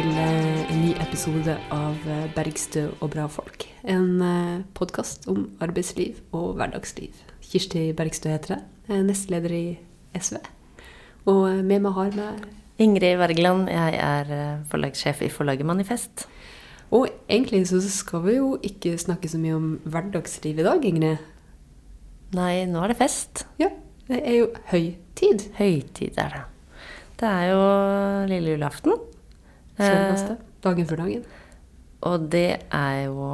Til eh, en ny episode av eh, Bergstø og bra folk. En eh, podkast om arbeidsliv og hverdagsliv. Kirsti Bergstø heter jeg. Jeg er nestleder i SV. Og med meg har meg Ingrid Wergeland, jeg er forlagssjef i forlaget Manifest. Og egentlig så skal vi jo ikke snakke så mye om hverdagsliv i dag, Ingrid. Nei, nå er det fest. Ja, det er jo høytid. Høytid er det. Det er jo lille julaften. Selveste. Dagen før dagen. og det er jo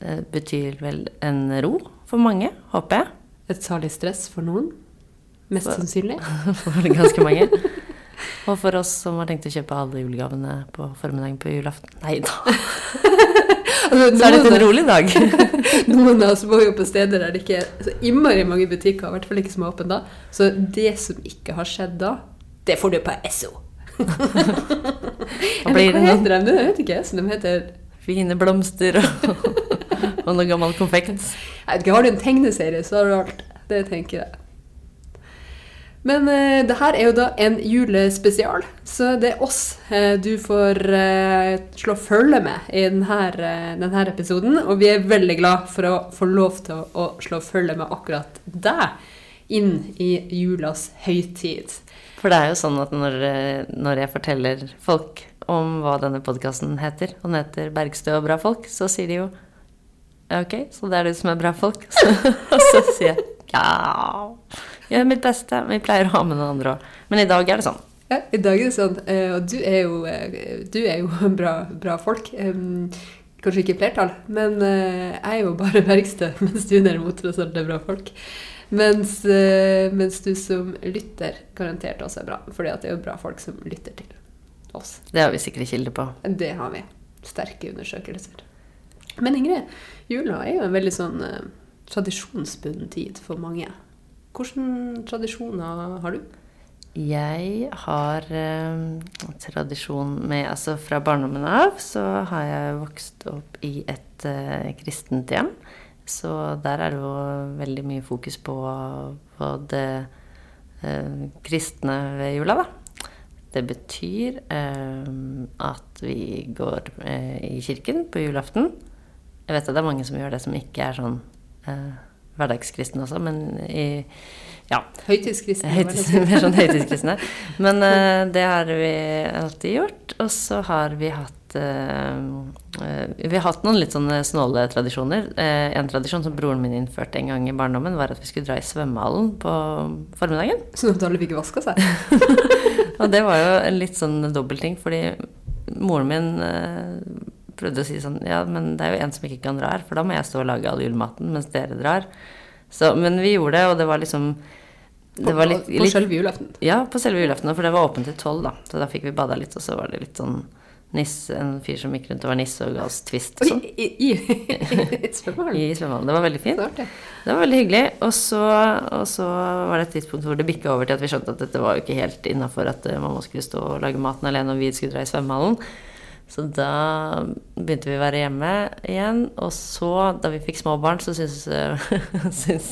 Det betyr vel en ro for mange, håper jeg. Et salig stress for noen. Mest For- sannsynlig. For ganske mange. Og for oss som har tenkt å kjøpe alle julegavene på formiddagen på julaften. Nei da. Så er det noen- en rolig dag. Noen av oss bor jo på steder der det ikke er så innmari mange butikker, i hvert fall ikke som er åpne da. Så det som ikke har skjedd da, det får du på SO. Hva heter de? Det vet ikke så de heter Fine blomster og, og noe gammel konfekt. Jeg vet ikke, Har du en tegneserie, så har du alt. Det tenker jeg. Men uh, det her er jo da en julespesial, så det er oss uh, du får uh, slå følge med i denne, denne episoden. Og vi er veldig glad for å få lov til å, å slå følge med akkurat deg inn i julas høytid. For det er jo sånn at når, når jeg forteller folk om hva denne podkasten heter, og den heter Bergstø og bra folk, så sier de jo ok, så det er du som er bra folk? og så sier jeg ja, gjør mitt beste. Vi pleier å ha med noen andre òg. Men i dag er det sånn. Ja, I dag er det sånn, eh, og du er jo, eh, du er jo bra, bra folk. Kanskje ikke flertall, men eh, jeg er jo bare Bergstø, mens du derimot tross alt er bra folk. Mens, eh, mens du som lytter garantert også er bra, For det er jo bra folk som lytter til oss. Det har vi sikre kilder på. Det har vi. Sterke undersøkelser. Men Ingrid, jula er jo en veldig sånn uh, tradisjonsbunden tid for mange. Hvilke tradisjoner har du? Jeg har eh, tradisjon med Altså fra barndommen av så har jeg vokst opp i et eh, kristent hjem. Så der er det jo veldig mye fokus på, på det eh, kristne ved jula, da. Det betyr eh, at vi går eh, i kirken på julaften. Jeg vet at det er mange som gjør det som ikke er sånn eh, hverdagskristne også, men i ja, Høytidskristne? Høytids, mer sånn høytidskristne. Men eh, det har vi alltid gjort. Og så har vi hatt Vi har hatt noen litt sånne snåle tradisjoner. Eh, en tradisjon som broren min innførte en gang i barndommen, var at vi skulle dra i svømmehallen på formiddagen. Sånn at alle fikk vaska seg? Og det var jo en litt sånn dobbeltting, fordi moren min eh, prøvde å si sånn Ja, men det er jo en som ikke kan dra her, for da må jeg stå og lage all julematen mens dere drar. Så, men vi gjorde det, og det var liksom det var litt, på på, selve julaften? Ja, på selve julaften, for det var åpent til tolv, da. Så da fikk vi bada litt, og så var det litt sånn nisse, en fyr som gikk rundt og var nisse og ga oss twist Oi, sånn. i, i, i svømmehallen? I svømmehallen. Det var veldig fint. Det var veldig hyggelig. Og så, og så var det et tidspunkt hvor det bikka over til at vi skjønte at dette var jo ikke helt innafor at eh, mamma skulle stå og lage maten alene, og vi skulle dra i svømmehallen. Så da begynte vi å være hjemme igjen. Og så, da vi fikk små barn, så syntes, syntes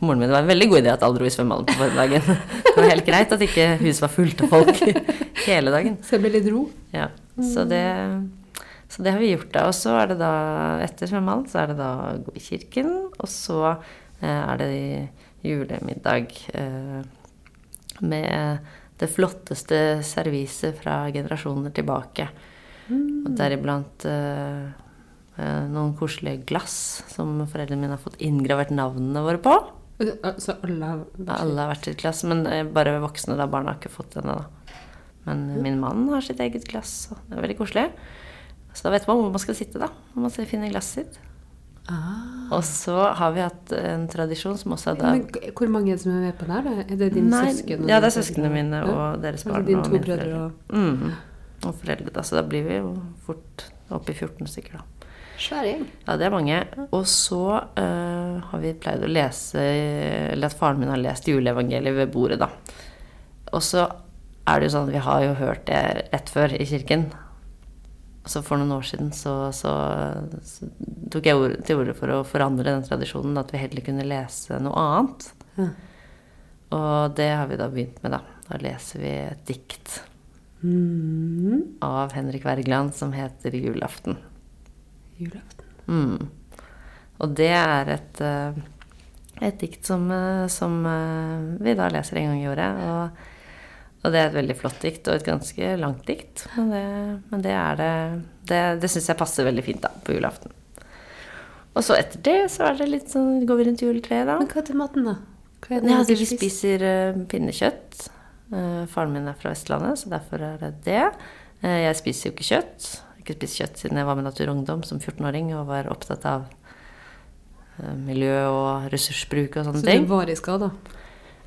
moren min det var en veldig god idé at alle dro i svømmehallen på formiddagen. Det var helt greit at ikke huset var fullt av folk hele dagen. Så det ble litt ro? Ja, så det, så det har vi gjort da. Og så er det da, etter svømmehallen, så er det da gå i kirken, og så eh, er det julemiddag eh, med det flotteste serviset fra generasjoner tilbake. Og deriblant eh, noen koselige glass som foreldrene mine har fått inngravert navnene våre på. Så alle har Alle har hvert sitt glass, men bare voksne da, barna har ikke fått denne da. Men min mann har sitt eget glass, og det er veldig koselig. Så da vet man hvor man skal sitte, da. Når man skal finne glasset sitt. ah. Og så har vi hatt en tradisjon som også er da Men hvor mange er det som er med på der? da? Er det dine Nei, søsken? og Ja, det er søsknene mine mine Ja. og deres Altså barn. dine og to mine brødre og Mm. Og foreldre, da. Så da blir vi jo fort oppe i 14 stykker, da. Svær gjeng. Ja, det er mange. Og så uh, har vi pleid å lese Eller at faren min har lest juleevangeliet ved bordet, da. Og så er det jo sånn at vi har jo hørt det rett før i kirken. Så for noen år siden så, så, så tok jeg ord, til orde for å forandre den tradisjonen, at vi heller kunne lese noe annet. Ja. Og det har vi da begynt med, da. Da leser vi et dikt Mm. av Henrik Wergeland som heter 'Julaften'. Julaften. Mm. Og det er et, eh, et dikt som, eh, som eh, vi da leser en gang i året. Og, og det er et veldig flott dikt, og et ganske langt dikt. Men det, men det er det Det, det syns jeg passer veldig fint da, på julaften. Og så etter det så er det litt sånn, går vi rundt juletreet, da. Men hva er til maten, da? Hva det Ja, dere vi spiser uh, pinnekjøtt. Uh, faren min er fra Vestlandet, så derfor er det det. Uh, jeg spiser jo ikke kjøtt. Jeg har ikke spist kjøtt siden jeg var med Natur og Ungdom som 14-åring og var opptatt av miljø og ressursbruk og sånne ting. Så du det var i skader?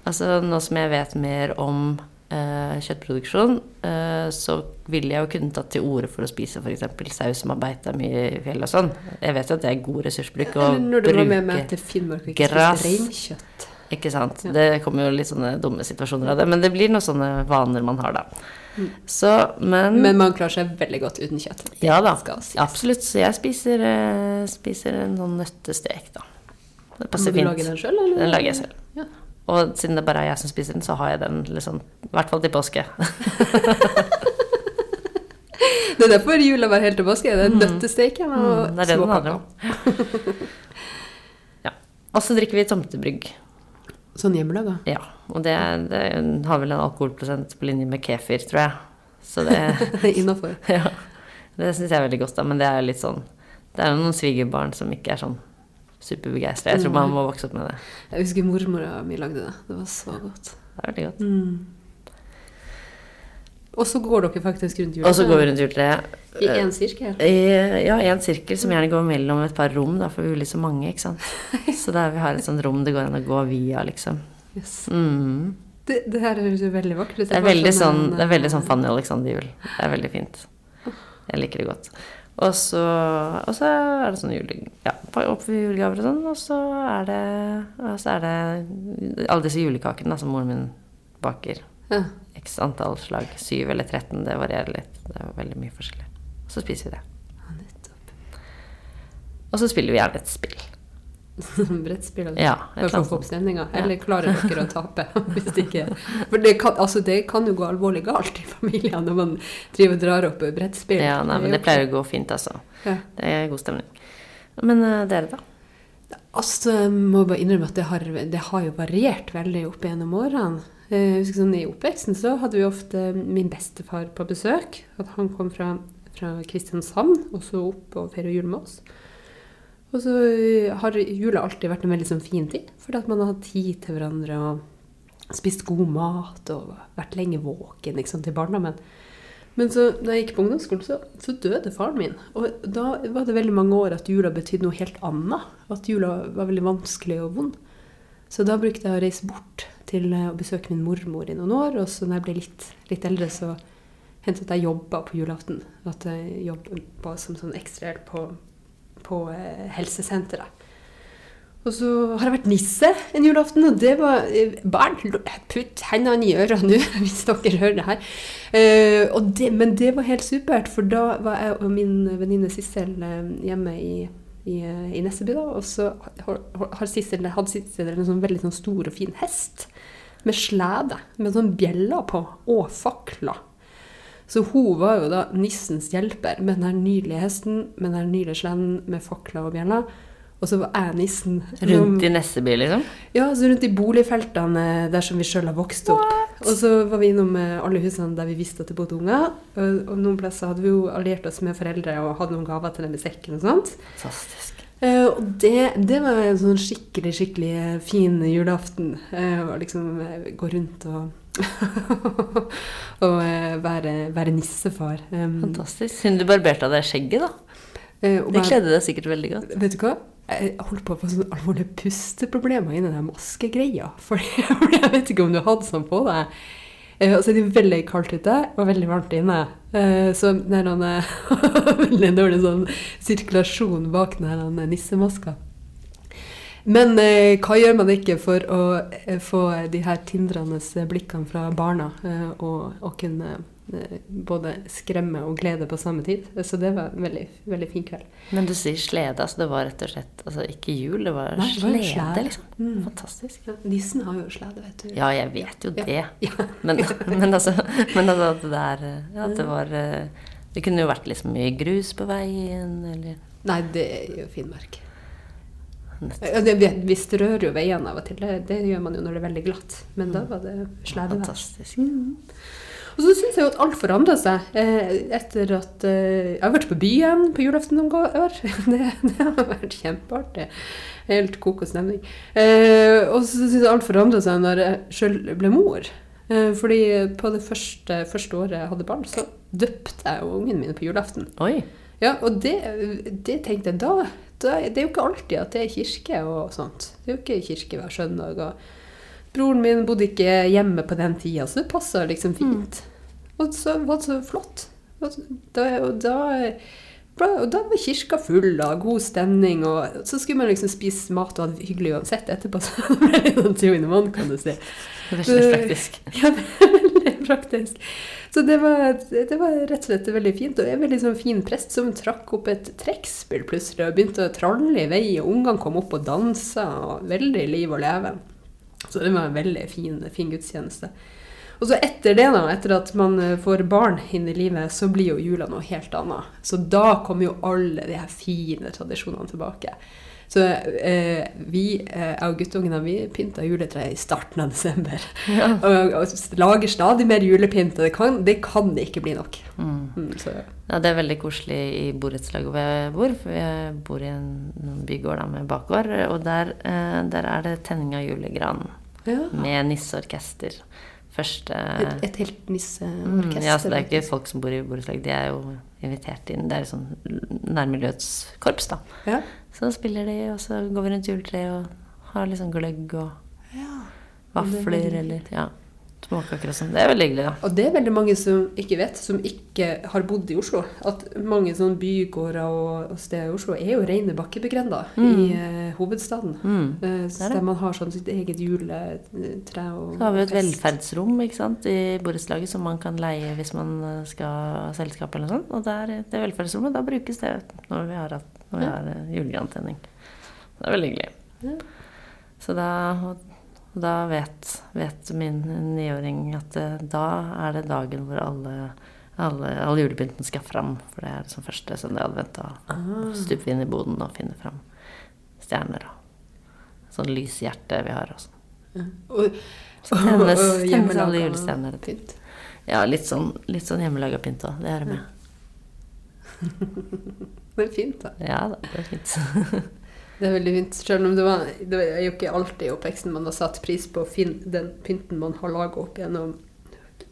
Altså, nå som jeg vet mer om kjøttproduksjon, eh, så ville jeg jo kunne tatt til orde for å spise f.eks. saus som har beita mye i fjellet og sånn. Jeg vet jo at det er god ressursbruk å Eller når du var med meg bruke til Finnmark og ikke spiste reinkjøtt. Ikke sant. Ja. Det kommer jo litt sånne dumme situasjoner av det. Men det blir noen sånne vaner man har, da. Så, men, Men man klarer seg veldig godt uten kjøtt. Det Ja da. Absolutt. Så jeg spiser, eh, spiser en sånn nøttestek, da. Det passer Må du fint. lage den sjøl, eller? Den lager jeg selv. Og siden det bare er jeg som spiser den, så har jeg den liksom, i hvert fall til påske. Det er derfor jula var helt til påske. Det er nøttesteken og Mm, det er småkaker. ja. Og så drikker vi tomtebrygg. Sånn hjemmelaga. Ja. Og det, det har vel en alkoholprosent på linje med kefir, tror jeg. Så det Innafor. Ja, det syns jeg er veldig godt, da. Men det er litt sånn Det er jo noen svigerbarn som ikke er sånn superbegeistra. Jeg tror man må vokse opp med det. Jeg husker mormora mi lagde det. Det var så godt. Det er veldig godt. Mm. Og så går dere faktisk rundt Og så går vi rundt juletreet. I én sirkel. I- Ja, en sirkel som gjerne går mellom et par rom, da, for vi blir så mange, ikke sant. Så der vi har et sånt rom det går an å gå via, liksom. Yes. Mm. Det, det her høres jo veldig vakkert ut. Det er veldig sånn, en, det er veldig sånn eh, Fanny Alexander-jul. Det er veldig fint. Jeg liker det godt. Og så, og så er det sånn jule... Ja, opp for julegaver og sånn, og så er det, så er det alle disse julekakene da, som moren min baker. Ja. X antall slag. 7 eller 13, det varierer litt. Det er veldig mye forskjellig. Og så spiser vi det. Og så spiller vi gjerne et spill. Brettspill. Ja, for å få opp stemninga? Eller Ja. Klarer dere å tape? Hvis det ikke For det kan, altså, det kan jo gå alvorlig galt i familien når man driver og drar opp brettspill. Ja, nei, men det pleier å gå fint, altså. Ja. Det er god stemning. Men uh, dere, da? Altså, jeg må bare innrømme at det har, det har jo variert veldig opp gjennom årene. Eh, Jeg husker sånn, I oppveksten så hadde vi ofte min bestefar på besøk. At han kom fra, fra Kristiansand og så opp og feiret jul med oss. Og så eh, har jula alltid vært en veldig sånn fin tid, fordi at man har hatt tid til hverandre og spist god mat og vært lenge våken liksom, til barndommen. Men så da jeg gikk på ungdomsskolen, så, så døde faren min. Og da var det veldig mange år at jula betydde noe helt annet. At jula var veldig vanskelig og vond. Så da brukte jeg å reise bort til eh, å besøke min mormor i noen år. Og så når jeg ble litt, litt eldre, så hendte det at jeg jobba på julaften. At jeg jobba som sånn ekstrahjelp på, på eh, helsesenteret. Og så har jeg vært nisse en julaften, og det var eh, Barn, putt hendene i øra nå, hvis dere hører det her. Og det, men det var helt supert, for da var jeg og min venninne Sissel hjemme i, i, i Nesseby, da, og så har Sissel, hadde Sissel en sånn veldig sånn stor og fin hest med slede, med sånn bjeller på, og fakler. Så hun var jo da nissens hjelper med den her nydelige hesten, med den her nydelige slenden, med fakler og bjeller. Og så var jeg nissen. Rundt i Nesseby, liksom? Ja, så rundt i boligfeltene der som vi sjøl har vokst opp. Og så var vi innom eh, alle husene der vi visste at det bodde unger. Og, noen plasser hadde vi jo alliert oss med foreldre og hadde noen gaver til dem i sekken og sånt. Fantastisk. Uh, og det, det var en sånn skikkelig, skikkelig fin julaften. Å liksom eh, gå rundt og Og eh, være, være nissefar. Um, Fantastisk. Siden du barberte av deg skjegget, da. Uh, Det kledde deg sikkert veldig godt. Vet du hva? Jeg holdt på å få sånne alvorlige pusteproblemer inni den maskegreia. For jeg vet ikke om du hadde sånn på deg. Eh, Og så er det veldig kaldt ute og veldig varmt inne. Så det er noen veldig dårlig sånn sirkulasjon bak den nissemaska. Men eh, hva gjør man ikke for å eh, få de her tindrende blikkene fra barna, eh, og, og kunne eh, både skremme og glede på samme tid? Så det var en veldig, veldig fin kveld. Men du sier slede, altså det var rett og slett altså ikke jul, det var Nei, det var slede, slede. liksom. Mm. Fantastisk. Ja, nissen har jo slede, vet du. Ja, jeg vet jo det. Ja. Men, men altså, men altså at det der ja, at det var eh, Det kunne jo vært liksom mye grus på veien, eller Nei, det er jo Finnmark. Det, vi- vi strør jo veiene av og til. Det, det gjør man jo når det er veldig glatt. Men da var det slevevær. Og så syns jeg jo at alt forandra seg eh, etter at eh, Jeg har vært på byen på julaften noen år. Det, det har vært kjempeartig. Helt kokosnemning. Eh, og så syns jeg alt forandra seg når jeg sjøl ble mor. Eh, fordi på det første, første året jeg hadde barn, så døpte jeg ungen min på julaften. Oi. Ja, og det, det tenkte jeg da Det er jo ikke alltid at det er kirke og sånt. Det er jo ikke kirke hver søndag. Og broren min bodde ikke hjemme på den tida, så det passa liksom fint. Og så var det så flott. Da, og da, og da var kirka full av god stemning, og så skulle man liksom spise mat og ha det hyggelig uansett etterpå. Så ble det sånn two in one, kan du si. Det Veldig praktisk. Ja, det praktisk. Så det var, det var rett og slett veldig fint. Og en veldig sånn fin prest som trakk opp et trekkspill plutselig og begynte å tralle i vei, og ungene kom opp og dansa, og veldig liv og leve. Så det var en veldig fin, fin gudstjeneste. Og så etter det, da, etter at man eh, får barn inn i livet, så blir jo jula noe helt annet. Så da kommer jo alle de her fine tradisjonene tilbake. Så eh, vi, eh, jeg og guttungene, vi pynta juletreet i starten av desember. og, og lager stadig mer julepynt, og det kan, det kan ikke bli nok. Mm. Mm, så, Ja, det er veldig koselig i borettslaget hvor jeg bor. For jeg bor i en bygård da, med bakgård, og der, eh, der er det tenning av julegran ja. med nisseorkester. Første Et, et helt Mm, nisseorkester. ja, så det er ikke folk som bor i borettslag, de er jo invitert inn. Det er sånn nærmiljøets korps, da. Ja. Så spiller de, og så går vi rundt juletreet og har liksom gløgg og Ja. vafler eller ja. Det er veldig hyggelig, da. Og det er veldig mange som ikke vet, som ikke har bodd i Oslo. At mange sånne bygårder og, og steder i Oslo er jo rene bakkebegrender i uh, hovedstaden. Mm. Uh, det er der man har sånn sitt eget juletre og Så har vi jo et fest. velferdsrom sant, i borettslaget som man kan leie hvis man eh, skal ha selskap eller noe sånt. Og der, det velferdsrommet, da brukes det når vi har, hatt- når vi har eh, julegrantenning. Det er veldig hyggelig. Ja. Så da, og, og da vet, vet min niåring at eh, da er det dagen hvor alle, alle, alle julepynten skal fram. For det er liksom første søndag i advent. Da Ah. stuper vi inn i boden og finner fram stjerner og sånn lyshjerte vi har. Og sånn. Ja. Og, Så tennes, tennes alle julestjerner. pynt. Ja, litt sånn, litt sånn hjemmelaga pynt òg. Det er det med. Det er fint, da. Ja da, det er fint. Det er veldig fint. Selv om det, var, det er jo ikke alltid i oppveksten man har satt pris på fin, den pynten man har laga opp gjennom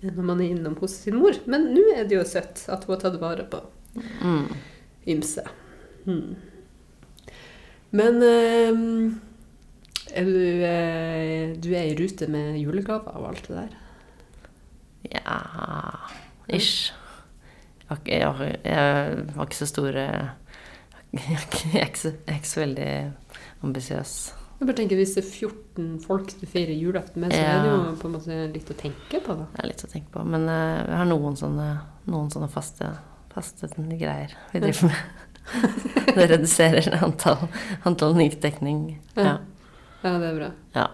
når man er innom hos sin mor. Men nå er det jo søtt at hun har tatt vare på Mm. ymse. Hmm. Men øh, er du, øh, du er i rute med julegaver og alt det der? Ja Ish. Jeg har jeg jeg har ikke så store Jeg er ikke, jeg ikke, så, jeg er ikke så veldig ambisiøs. Jeg bare tenker Hvis det er 14 folk du feirer julaften med, så Ja. er det jo på en måte litt å tenke på. da. Det er litt å tenke på. Men eh, vi har noen sånne, noen sånne faste, faste greier vi driver med. Det reduserer antall, antall nytekning. Ja. Ja, det er bra. ja.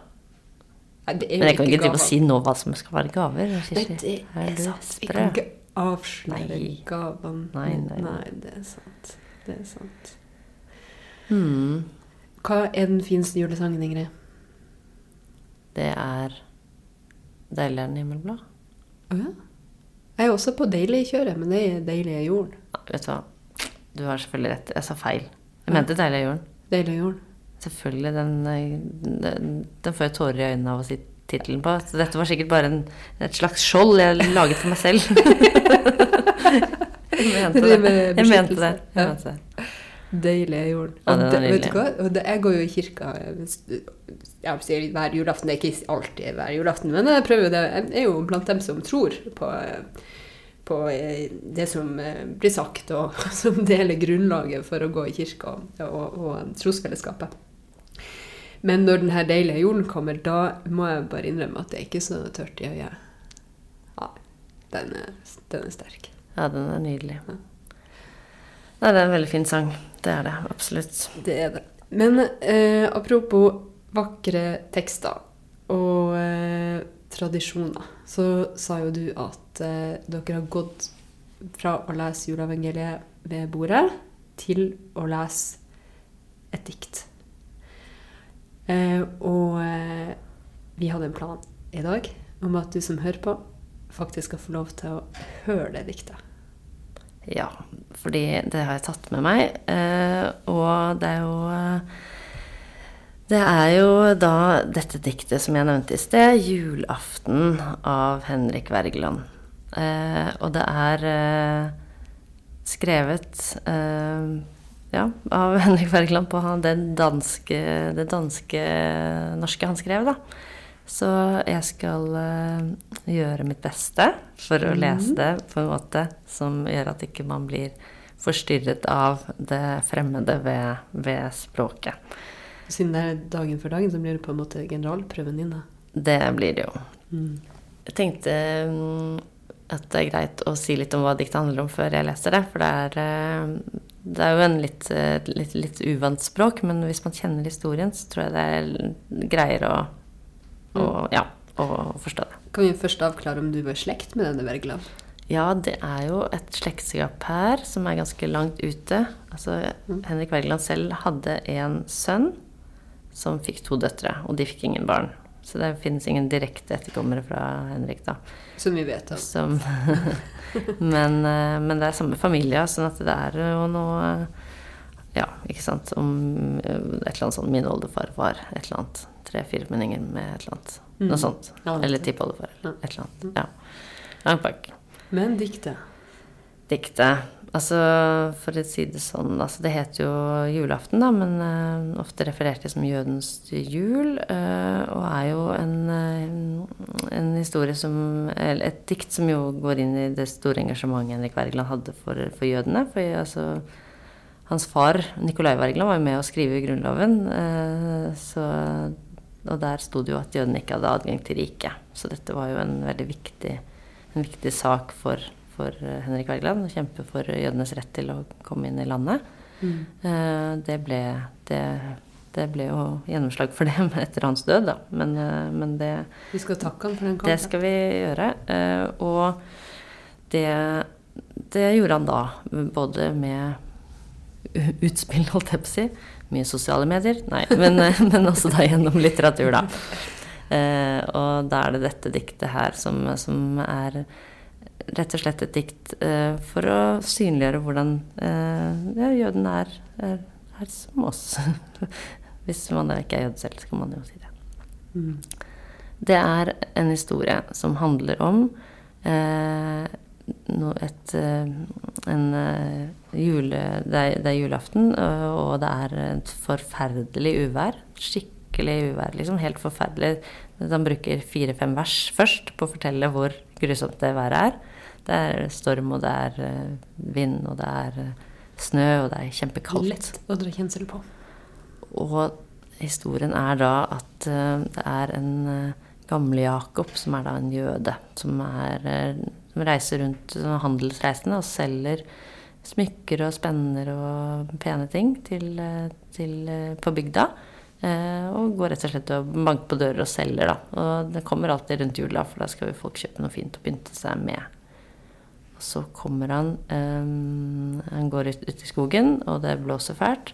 Nei, Men jeg kan ikke drive og si nå hva som skal være gaver. Nei, det Er sant. Vi sprø? Avsløre Nei. gavene. Nei, nei, nei. nei, det er sant. Det er sant. Mm. Hva er den fineste julesangen, Ingrid? Det er Deilig er den himmelblå. Å ja? Jeg er også på Deilig-kjøret, men det er Deilig er jorden. Ja, vet du hva? Du har selvfølgelig rett. Jeg sa feil. Jeg mente Deilig er jorden. Deilig er jorden. Selvfølgelig. Den, eh, den, den får jeg tårer i øynene av å si tittelen på. Så dette var sikkert bare en, et slags skjold jeg laget for meg selv. jeg mente Det. Jeg mente det. Jeg mente det. Deilig er jorden. Ja, det, vet du hva? Det, jeg går jo i kirka jeg sier hver julaften. Det er ikke alltid hver julaften, men jeg prøver det. Jeg er jo blant dem som tror på, på eh, det som eh, blir sagt, og som deler grunnlaget for å gå i kirka og, og, og trosfellesskapet. Men når den her deilige jorden kommer, da må jeg bare innrømme at det er ikke så tørt i øyet. Ja, den er, den er sterk. Ja, den er nydelig. Nei, det er en veldig fin sang. Det er det. Absolutt. Det er det. Men eh, apropos vakre tekster og eh, tradisjoner, så sa jo du at eh, dere har gått fra å lese juleevangeliet ved bordet til å lese et dikt. Eh, og eh, vi hadde en plan i dag om at du som hører på, faktisk skal få lov til å høre det diktet. Ja, fordi det har jeg tatt med meg. Eh, og det er jo Det er jo da dette diktet som jeg nevnte i sted, 'Julaften' av Henrik Wergeland. Og det er skrevet ja, av Henrik Wergeland på det danske, det danske norske han skrev, da. Så jeg skal uh, gjøre mitt beste for å lese det på en måte som gjør at ikke man blir forstyrret av det fremmede ved, ved språket. Siden det er dagen for dagen, så blir det på en måte generalprøven din, da. Det blir det jo. Mm. Jeg tenkte um, at det er greit å si litt om hva diktet handler om før jeg leser det. For det er, uh, det er jo en litt, litt, litt uvant språk, men hvis man kjenner historien, så tror jeg det er greier å å, ja, å forstå det. Kan vi først avklare om du var i slekt med denne Wergeland? Ja, det er jo et slektskap her som er ganske langt ute. Altså, Mm. Henrik Wergeland selv hadde en sønn som fikk to døtre, og de fikk ingen barn. Så det finnes ingen direkte etterkommere fra Henrik, da. Som vi vet om. Som, men, eh, men det er samme familie, sånn at det er jo noe Ja, ikke sant, om eh, et eller annet sånn min oldefar var et eller annet. Tre-fire meninger med et eller annet. Mm. Noe sånt. Eller tippoldefar. Et eller annet. Ja. Langt bak. Men diktet Diktet. Altså, for å si det sånn, altså det heter jo julaften, da, men uh, ofte referert til som jødens jul. Uh, og er jo en, uh, en historie som Eller et dikt som jo går inn i det store engasjementet Henrik Wergeland hadde for, for jødene. For altså, hans far, Nicolai Wergeland, var jo med å skrive Grunnloven. eh, så, og der sto det jo at jødene ikke hadde adgang til riket. Så dette var jo en veldig viktig, en viktig sak for, for eh, Henrik Wergeland. Å kjempe for jødenes rett til å komme inn i landet. Mm. Eh, det, ble, det, det ble jo gjennomslag for det etter hans død, da. Men, eh, men det, Vi skal takke ham for den det skal vi gjøre. Og det, det gjorde han da, både med utspill, holdt jeg på å si. Mye sosiale medier. Nei, men, men også da gjennom litteratur, da. Og da er det dette diktet her som, som er rett og slett et dikt eh, for å synliggjøre hvordan eh, ja, jøden er, er, er som oss. Hvis man da ikke er jøde selv, så kan man jo si det. Mm. Det er en historie som handler om eh, no, et, eh, en eh, jule... Det er, det er julaften, og, og det er et forferdelig uvær. Skikkelig uvær, liksom. Helt forferdelig. Han bruker fire-fem vers først på å fortelle hvor grusomt det været er. Det er storm, og det er eh, vind, og det er eh, snø, og det er kjempekaldt. Lett å dra kjensel på. Og historien er da at eh, det er en gamle Jakob, som er da en jøde, som, er, som reiser rundt som handelsreisende og selger smykker og spenner og pene ting til, til, på bygda. Og går rett og slett og banker på dører og selger, da. Og det kommer alltid rundt jula, for da skal jo folk kjøpe noe fint å pynte seg med. Så kommer han eh, Han går ut, ut i skogen, og det blåser fælt.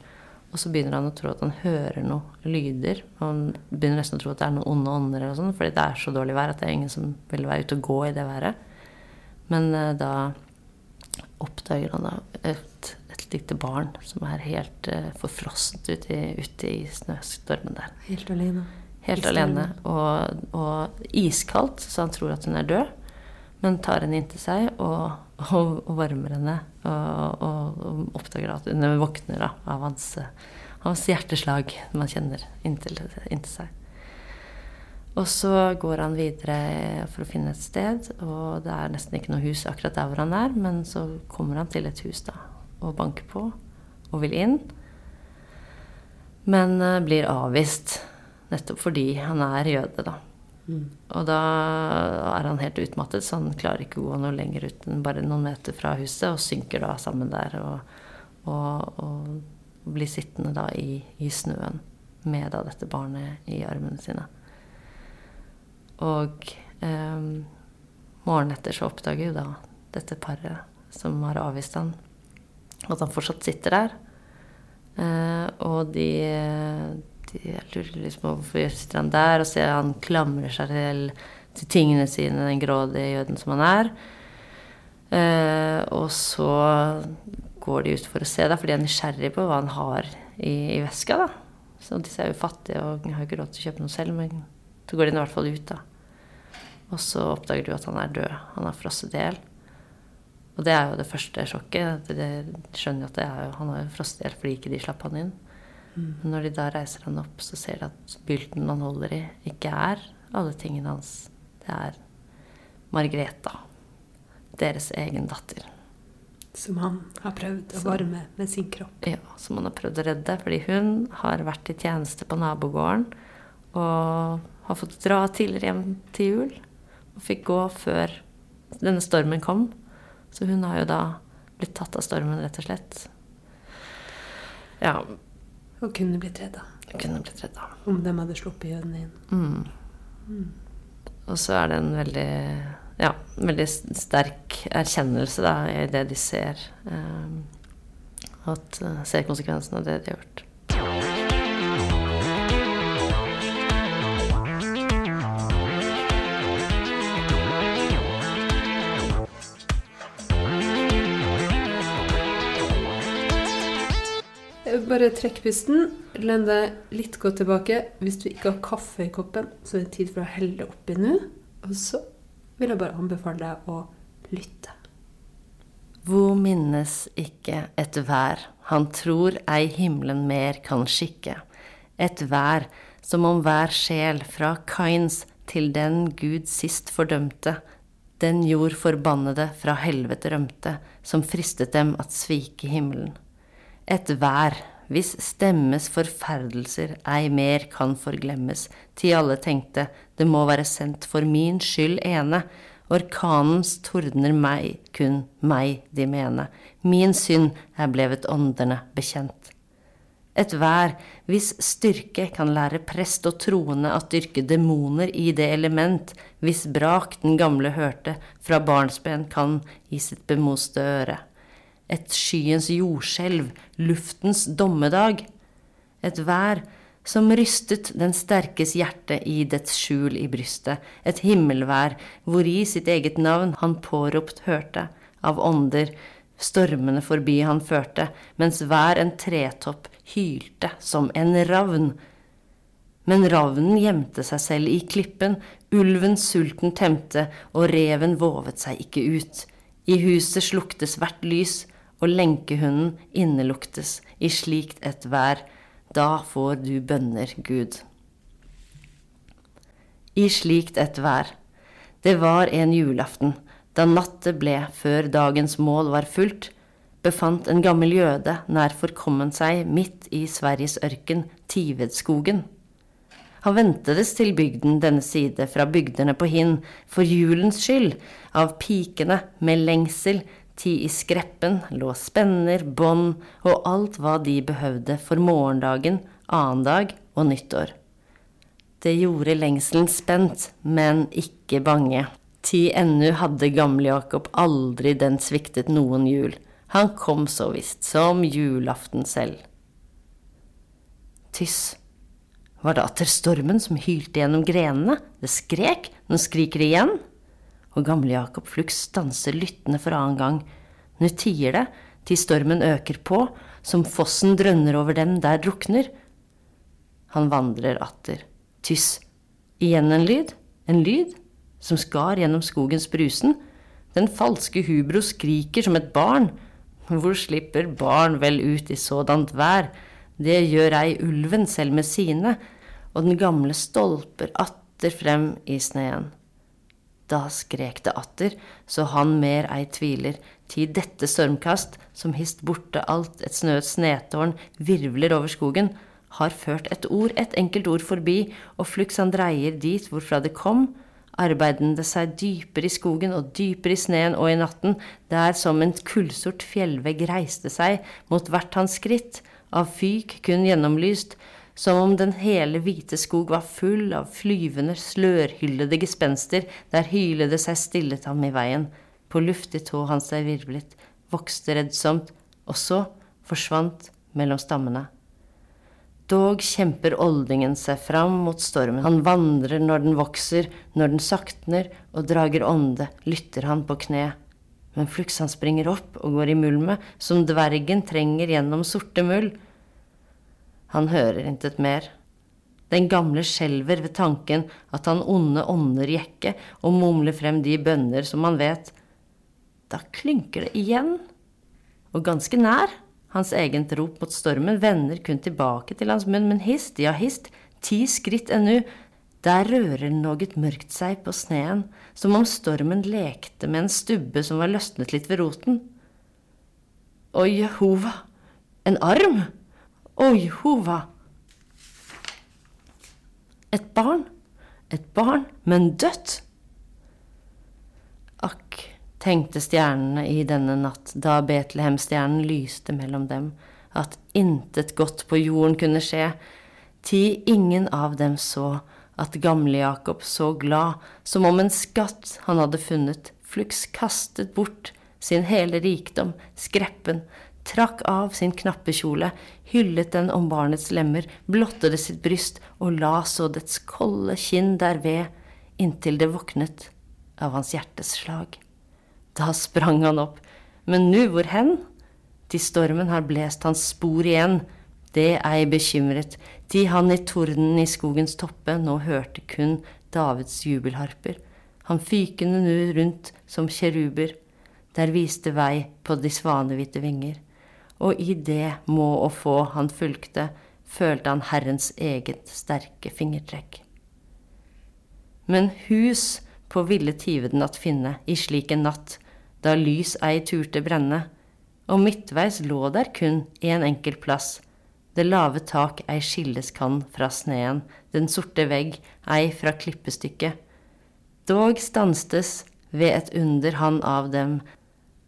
Og så begynner han å tro at han hører noe lyder. Han begynner nesten å tro at det er noen onde ånder, eller sånn, fordi det er så dårlig vær at det er ingen som vil være ute og gå i det været. Men eh, da oppdager han da et, et lite barn som er helt eh, forfrossent ute i, ute i snøstormen der. Helt alene. Helt alene. Og, og iskaldt, så han tror at hun er død. Men tar henne inntil seg og, og, og varmer henne. Og, og, oppdager at hun våkner da, av hans, hans hjerteslag man kjenner inntil, inntil seg. Og så går han videre for å finne et sted, og det er nesten ikke noe hus akkurat der hvor han er, men så kommer han til et hus da, og banker på og vil inn. Men eh, blir avvist nettopp fordi han er jøde, da. Og da er han helt utmattet, så han klarer ikke å gå noe lenger uten bare noen meter fra huset, og synker da sammen der og, og, og blir sittende da i, i snøen med da dette barnet i armene sine. Og eh, morgenen etter så oppdager jo da dette paret som har avvist han, at han fortsatt sitter der. Eh, og de, jeg lurer liksom på hvorfor sitter han der, og ser han klamrer seg til, til tingene sine, den grådige jøden som han er. Eh, og så går de ut for å se, da, for de er nysgjerrige på hva han har i, i veska. da. Så disse er jo fattige og har ikke råd til å kjøpe noe selv, men så går de i hvert fall ut, da. Og så oppdager du at han er død. Han har frosset i hjel. Og det er jo det første sjokket. De skjønner jo at jo, han har frosset i hjel fordi ikke de slapp han inn. Men når de da reiser han opp, så ser de at bylten han holder i, ikke er alle tingene hans. Det er Margreta. Deres egen datter. Som han har prøvd å varme med sin kropp. Ja, som han har prøvd å redde. Fordi hun har vært i tjeneste på nabogården og har fått dra tidligere hjem til jul og fikk gå før denne stormen kom. Så hun har jo da blitt tatt av stormen, rett og slett. Ja. Og kunne blitt redda. Kunne blitt redda. Om de hadde sluppet jødene inn. Mm. Mm. Og så er det en veldig, ja, veldig sterk erkjennelse da, i det de ser. Um, at, uh, ser konsekvensen av det de har gjort. Bare trekk pusten. Len deg litt godt tilbake. Hvis du ikke har kaffe i koppen, så er det tid for å helle det oppi nå. Og så vil jeg bare anbefale deg å lytte. Hvor minnes ikke et vær han tror ei himmelen mer kan skikke. Et vær som om hver sjel fra Kains til den Gud sist fordømte, den jord forbannede fra helvete rømte, som fristet dem at svike himmelen. Et vær hvis stemmes forferdelser ei mer kan forglemmes, til alle tenkte det må være sendt for min skyld ene, orkanens tordner meg, kun meg de mene, min synd er blevet åndene bekjent. Et vær hvis styrke kan lære prest og troende at dyrke demoner i det element, hvis brak den gamle hørte fra barnsben kan i sitt bemoste øre et skyens jordskjelv, luftens dommedag, et vær som rystet den sterkes hjerte i dets skjul i brystet, et himmelvær hvori sitt eget navn han påropt hørte, av ånder stormene forbi han førte, mens hver en tretopp hylte som en ravn. Men ravnen gjemte seg selv i klippen, ulven sulten temte, og reven vovet seg ikke ut. I huset sluktes hvert lys, og lenkehunden inneluktes i slikt et vær, da får du bønner, Gud. I slikt et vær. Det var en julaften, da natt ble før dagens mål var fullt, befant en gammel jøde nær forkommen seg midt i Sveriges ørken, Tivedskogen. Han ventedes til bygden denne side fra bygdene på hinn, for julens skyld, av pikene med lengsel Ti i skreppen lå spenner, bånd og alt hva de behøvde for morgendagen, annendag og nyttår. Det gjorde lengselen spent, men ikke bange. Ti ennu hadde gamle-Jakob aldri den sviktet noen jul. Han kom så visst som julaften selv. Tyss. Var det atter stormen som hylte gjennom grenene? Det skrek, nå skriker det igjen og gamle Jakob Flux stanser lyttende for annen gang. Nå tier det, til stormen øker på, som fossen drønner over dem der drukner. Han vandrer atter. Tyss. Igjen en lyd. En lyd som skar gjennom skogens brusen. Den falske hubro skriker som et barn. Hvor slipper barn vel ut i sådant vær? Det gjør ei ulven selv med sine, og den gamle stolper atter frem i sneen. Da skrek det atter, så han mer ei tviler, ti dette stormkast, som hist borte alt et snøet snetårn, virvler over skogen, har ført et ord, et enkelt ord forbi, og fluks han dreier dit hvorfra det kom, arbeidende seg dypere i skogen og dypere i sneen og i natten, der som en kullsort fjellvegg reiste seg mot hvert hans skritt, av fyk kun gjennomlyst, som om den hele hvite skog var full av flyvende, slørhyllede gespenster, der hylede seg stillet ham i veien, på luftig tå han seg virvlet, vokste reddsomt, og så forsvant mellom stammene. Dog kjemper oldingen seg fram mot stormen. Han vandrer når den vokser, når den saktner, og drager ånde, lytter han på kne. Men fluks han springer opp og går i mulmet, som dvergen trenger gjennom sorte mull. Han hører intet mer. Den gamle skjelver ved tanken at han onde ånder jekke og mumler frem de bønner som han vet. Da klynker det igjen, og ganske nær. Hans egent rop mot stormen vender kun tilbake til hans munn, men hist, ja hist, ti skritt ennu, der rører noe mørkt seg på sneen, som om stormen lekte med en stubbe som var løsnet litt ved roten. Å Jehova, en arm! Å Jehova! Et barn, et barn, men dødt! Akk, tenkte stjernene i denne natt, da Betlehemstjernen lyste mellom dem, at intet godt på jorden kunne skje, ti ingen av dem så at gamle Jakob så glad som om en skatt han hadde funnet, fluks kastet bort sin hele rikdom, skreppen, trakk av sin knappe kjole, hyllet den om barnets lemmer, blottede sitt bryst og la så dets kolde kinn derved, inntil det våknet av hans hjertes slag. Da sprang han opp. Men nu hvor hen? Til stormen har blest hans spor igjen. Det ei bekymret, de han i tordenen i skogens toppe nå hørte kun Davids jubelharper. Han fykende nu rundt som kjeruber, der viste vei på de svanehvite vinger. Og i det må og få han fulgte, følte han Herrens eget sterke fingertrekk. Men hus på ville tiveden at finne i slik en natt, da lys ei turte brenne, og midtveis lå der kun en enkel plass, det lave tak ei skilles kan fra sneen, den sorte vegg ei fra klippestykket. Dog stanstes ved et under han av dem,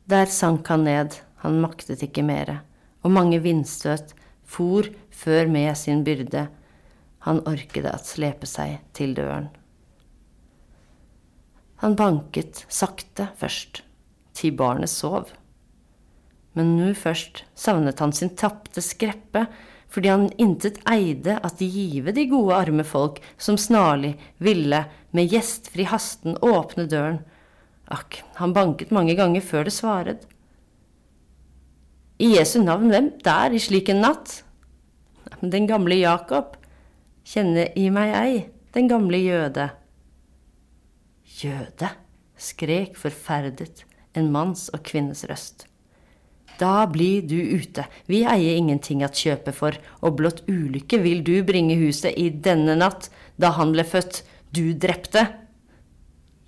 der sank han ned, han maktet ikke mere, og mange vindstøt for før med sin byrde, han orkede at slepe seg til døren. Han banket sakte først til barnet sov. Men nå først savnet han sin tapte skreppe, fordi han intet eide at give de gode, arme folk som snarlig ville med gjestfri hasten åpne døren. Akk, han banket mange ganger før det svaret. I Jesu navn, hvem der i slik en natt? Den gamle Jakob. Kjenne i meg ei, den gamle jøde. Jøde, skrek forferdet en manns og kvinnes røst. Da blir du ute, vi eier ingenting at kjøpe for, og blott ulykke vil du bringe huset i denne natt, da han ble født, du drepte.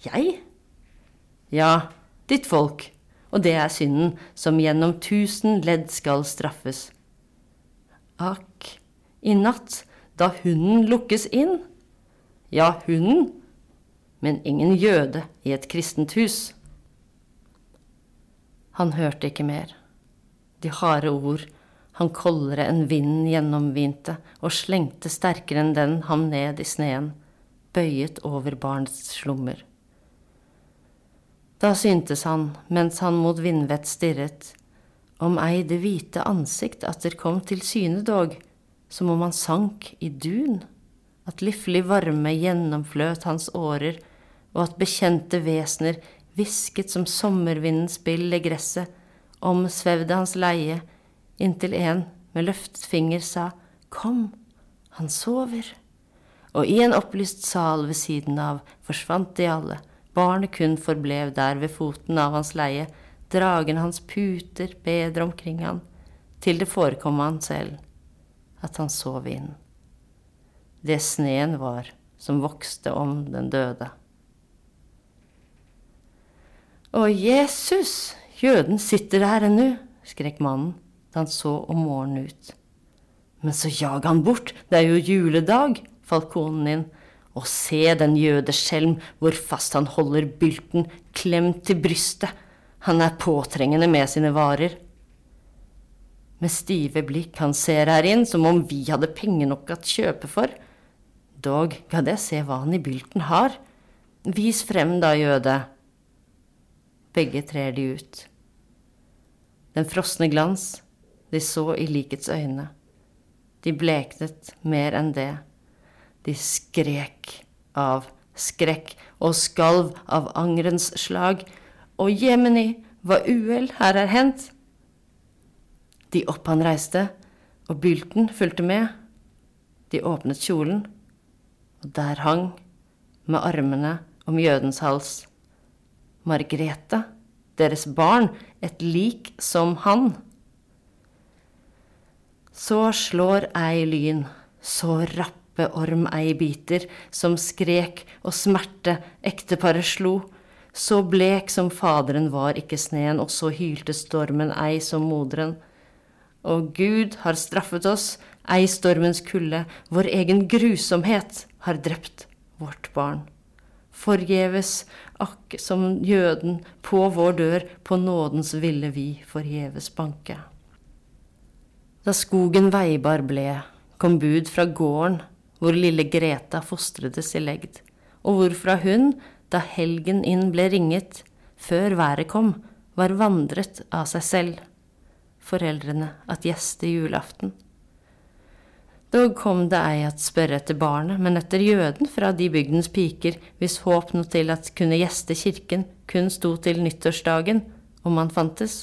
Jeg? Ja, ditt folk, og det er synden som gjennom tusen ledd skal straffes. Akk, i natt, da hunden lukkes inn? Ja, hunden, men ingen jøde i et kristent hus. Han hørte ikke mer. De harde ord han koldere enn vinden gjennomvinte og slengte sterkere enn den ham ned i sneen, bøyet over barnets slummer. Da syntes han, mens han mot vindvett stirret, om ei det hvite ansikt atter kom til syne dog, som om han sank i dun, at liflig varme gjennomfløt hans årer, og at bekjente vesener hvisket som sommervindens spill i gresset, omsvevde hans leie, inntil en med løftet finger sa Kom, han sover. Og i en opplyst sal ved siden av forsvant de alle, barnet kun forblev der ved foten av hans leie, dragen hans puter bedre omkring han, til det forekom han selv at han sov inn. Det sneen var som vokste om den døde. Å, Jesus, jøden sitter her ennå, skrek mannen da han så om morgenen ut. Men så jag han bort, det er jo juledag, falt konen inn. Og se den jødeskjelm hvor fast han holder bylten klemt til brystet. Han er påtrengende med sine varer. Med stive blikk han ser her inn, som om vi hadde penger nok at kjøpe for. Dog gadd jeg se hva han i bylten har. Vis frem da, jøde. Begge trer de ut. Den frosne glans de så i likets øyne. De bleknet mer enn det. De skrek av skrekk og skalv av angrens slag. Og jemini, hva uhell her er hendt? De opp han reiste, og bylten fulgte med. De åpnet kjolen, og der hang, med armene om jødens hals, Margrete, deres barn, et lik som han. Så slår ei lyn, så rappe ei biter, som skrek og smerte ekteparet slo. Så blek som faderen var ikke sneen, og så hylte stormen ei som moderen. Og Gud har straffet oss, ei stormens kulde, vår egen grusomhet har drept vårt barn. Forgjeves, akk som jøden, på vår dør, på nådens ville vi forgjeves banke. Da skogen veibar ble, kom bud fra gården hvor lille Greta fostredes i legd, og hvorfra hun, da helgen inn ble ringet, før været kom, var vandret av seg selv, foreldrene at gjeste julaften. Dog kom det ei at spørre etter barnet, men etter jøden fra de bygdens piker, hvis håp nå til at kunne gjeste kirken, kun sto til nyttårsdagen, om han fantes.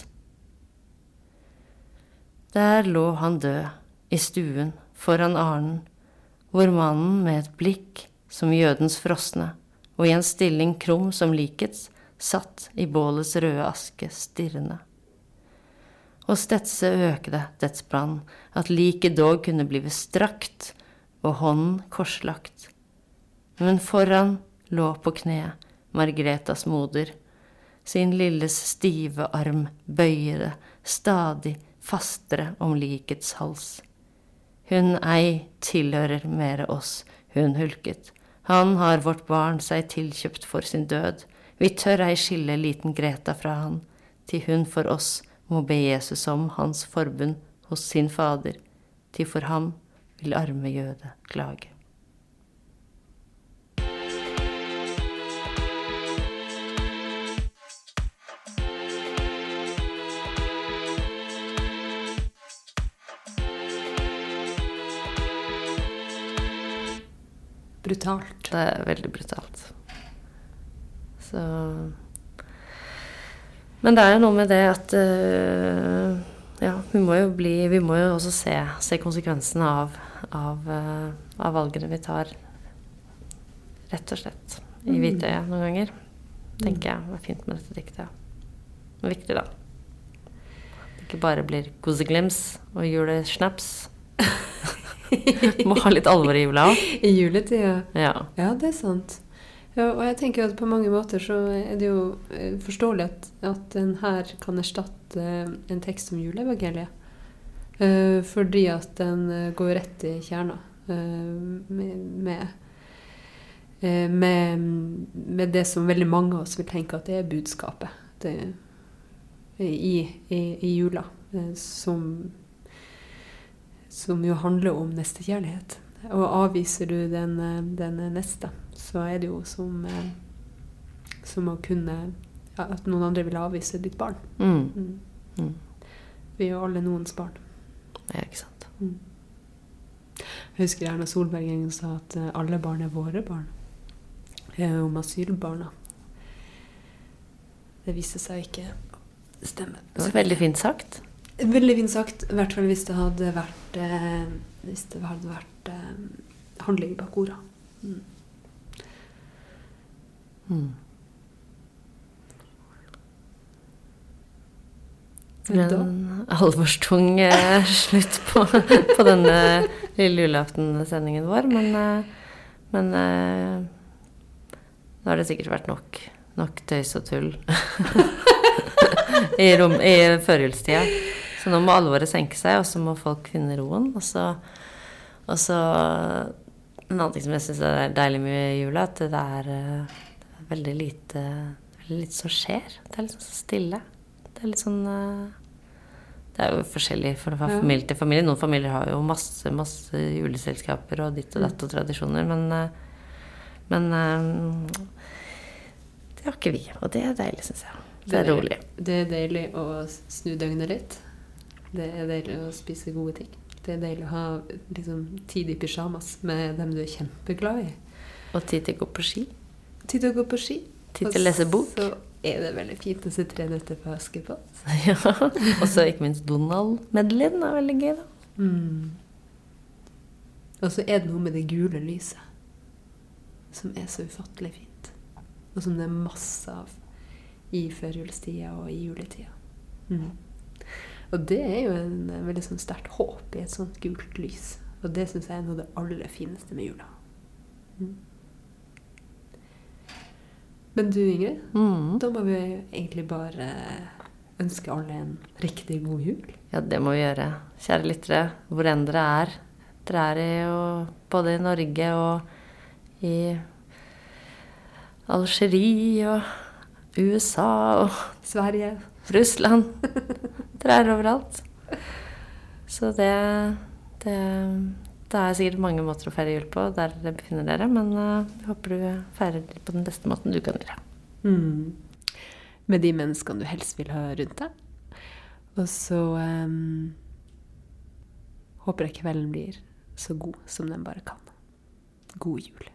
Der lå han død, i stuen, foran arnen, hvor mannen med et blikk som jødens frosne, og i en stilling krum som likets, satt i bålets røde aske stirrende. Og stedse økte dets brann, at liket dog kunne blive strakt og hånden korslagt. Men foran lå på kne Margretas moder, sin lilles stive arm bøyede stadig fastere om likets hals. Hun ei tilhører mere oss, hun hulket. Han har vårt barn seg tilkjøpt for sin død. Vi tør ei skille liten Greta fra han, til hun for oss må be Jesus om hans forbund hos sin Fader, til for ham vil arme jøde klage. Brutalt. Det er veldig brutalt. Så Men det er jo noe med det at uh, Ja, vi må jo bli Vi må jo også se, se konsekvensene av, av, uh, av, valgene vi tar, rett og slett. I mm. hvitøyet noen ganger. Tenker jeg er fint med dette diktet. Det er viktig, da. Det ikke bare blir koseglims og julesnaps. Må ha litt alvor i jula òg. I juletida. Ja. ja, det er sant. Ja, og jeg tenker at på mange måter så er det jo eh, forståelig at, at den her kan erstatte eh, en tekst som juleevangeliet. Uh, fordi at den går rett i kjerna uh, med, med, uh, med, med, det som veldig mange av oss vil tenke at det er budskapet det, i, i, i, jula. som som jo handler om nestekjærlighet. Og avviser du den, den, neste, så er det jo som, eh, som å kunne ja, At noen andre vil avvise ditt barn. Mm. Mm. Mm. Vi er jo alle noens barn. Ja, ikke sant. Mm. Jeg husker Erna Solberg en gang sa at eh, alle barn er våre barn. Om asylbarna. Det viste seg ikke å stemme. Det var veldig fint sagt. Veldig fint sagt. I hvert fall hvis det hadde vært eh, Hvis det hadde vært eh, handling bak orda. Mm. Mm. En alvorstung eh, slutt på, på denne lille julaften-sendingen vår. Men, eh, men eh, nå har det sikkert vært nok, nok tøys og tull i, rom, i førjulstida. Så nå må alvoret senke seg, og så må folk finne roen. Og så, og så En annen ting som jeg syns er deilig med jula, at det er, eh, det er veldig lite veldig lite som skjer. Det er litt så stille. Det er litt sånn eh, Det er jo forskjellig fra familie til familie. Noen familier har jo masse, masse juleselskaper og ditt og datt og tradisjoner, men eh, Men det har ikke vi, og det er deilig, syns jeg. Det er rolig. Det er deilig å snu døgnet litt. Det er deilig å spise gode ting. Det er deilig å ha liksom, tid i pysjamas med dem du er kjempeglad i. Og tid til å gå på ski. Tid til å gå på ski. Tid til å lese bok. Så er det veldig fint å se Tre nøtter på Askepott. Ja. Og så ikke minst Donald-medleyen er veldig gøy, da. Mm. Og så er det noe med det gule lyset som er så ufattelig fint. Og som det er masse av i førjulstida og i juletida. Mm. Og det er jo en veldig sånn sterkt håp i et sånt gult lys. Og det syns jeg er noe av det aller fineste med jula. Mm. Men du Ingrid, Mm. da må vi egentlig bare ønske alle en riktig god jul. Ja, det må vi gjøre. Kjære lyttere, hvor enn dere er. Dere er i jo både i Norge og i Algerie og USA og Sverige. Russland. Er overalt. Så det, det Det er sikkert mange måter å feire jul på der dere befinner dere, men eh, jeg håper du feirer det på den beste måten du kan gjøre. Mm. Med de menneskene du helst vil ha rundt deg. Og så um, håper jeg kvelden blir så god som den bare kan. God jul.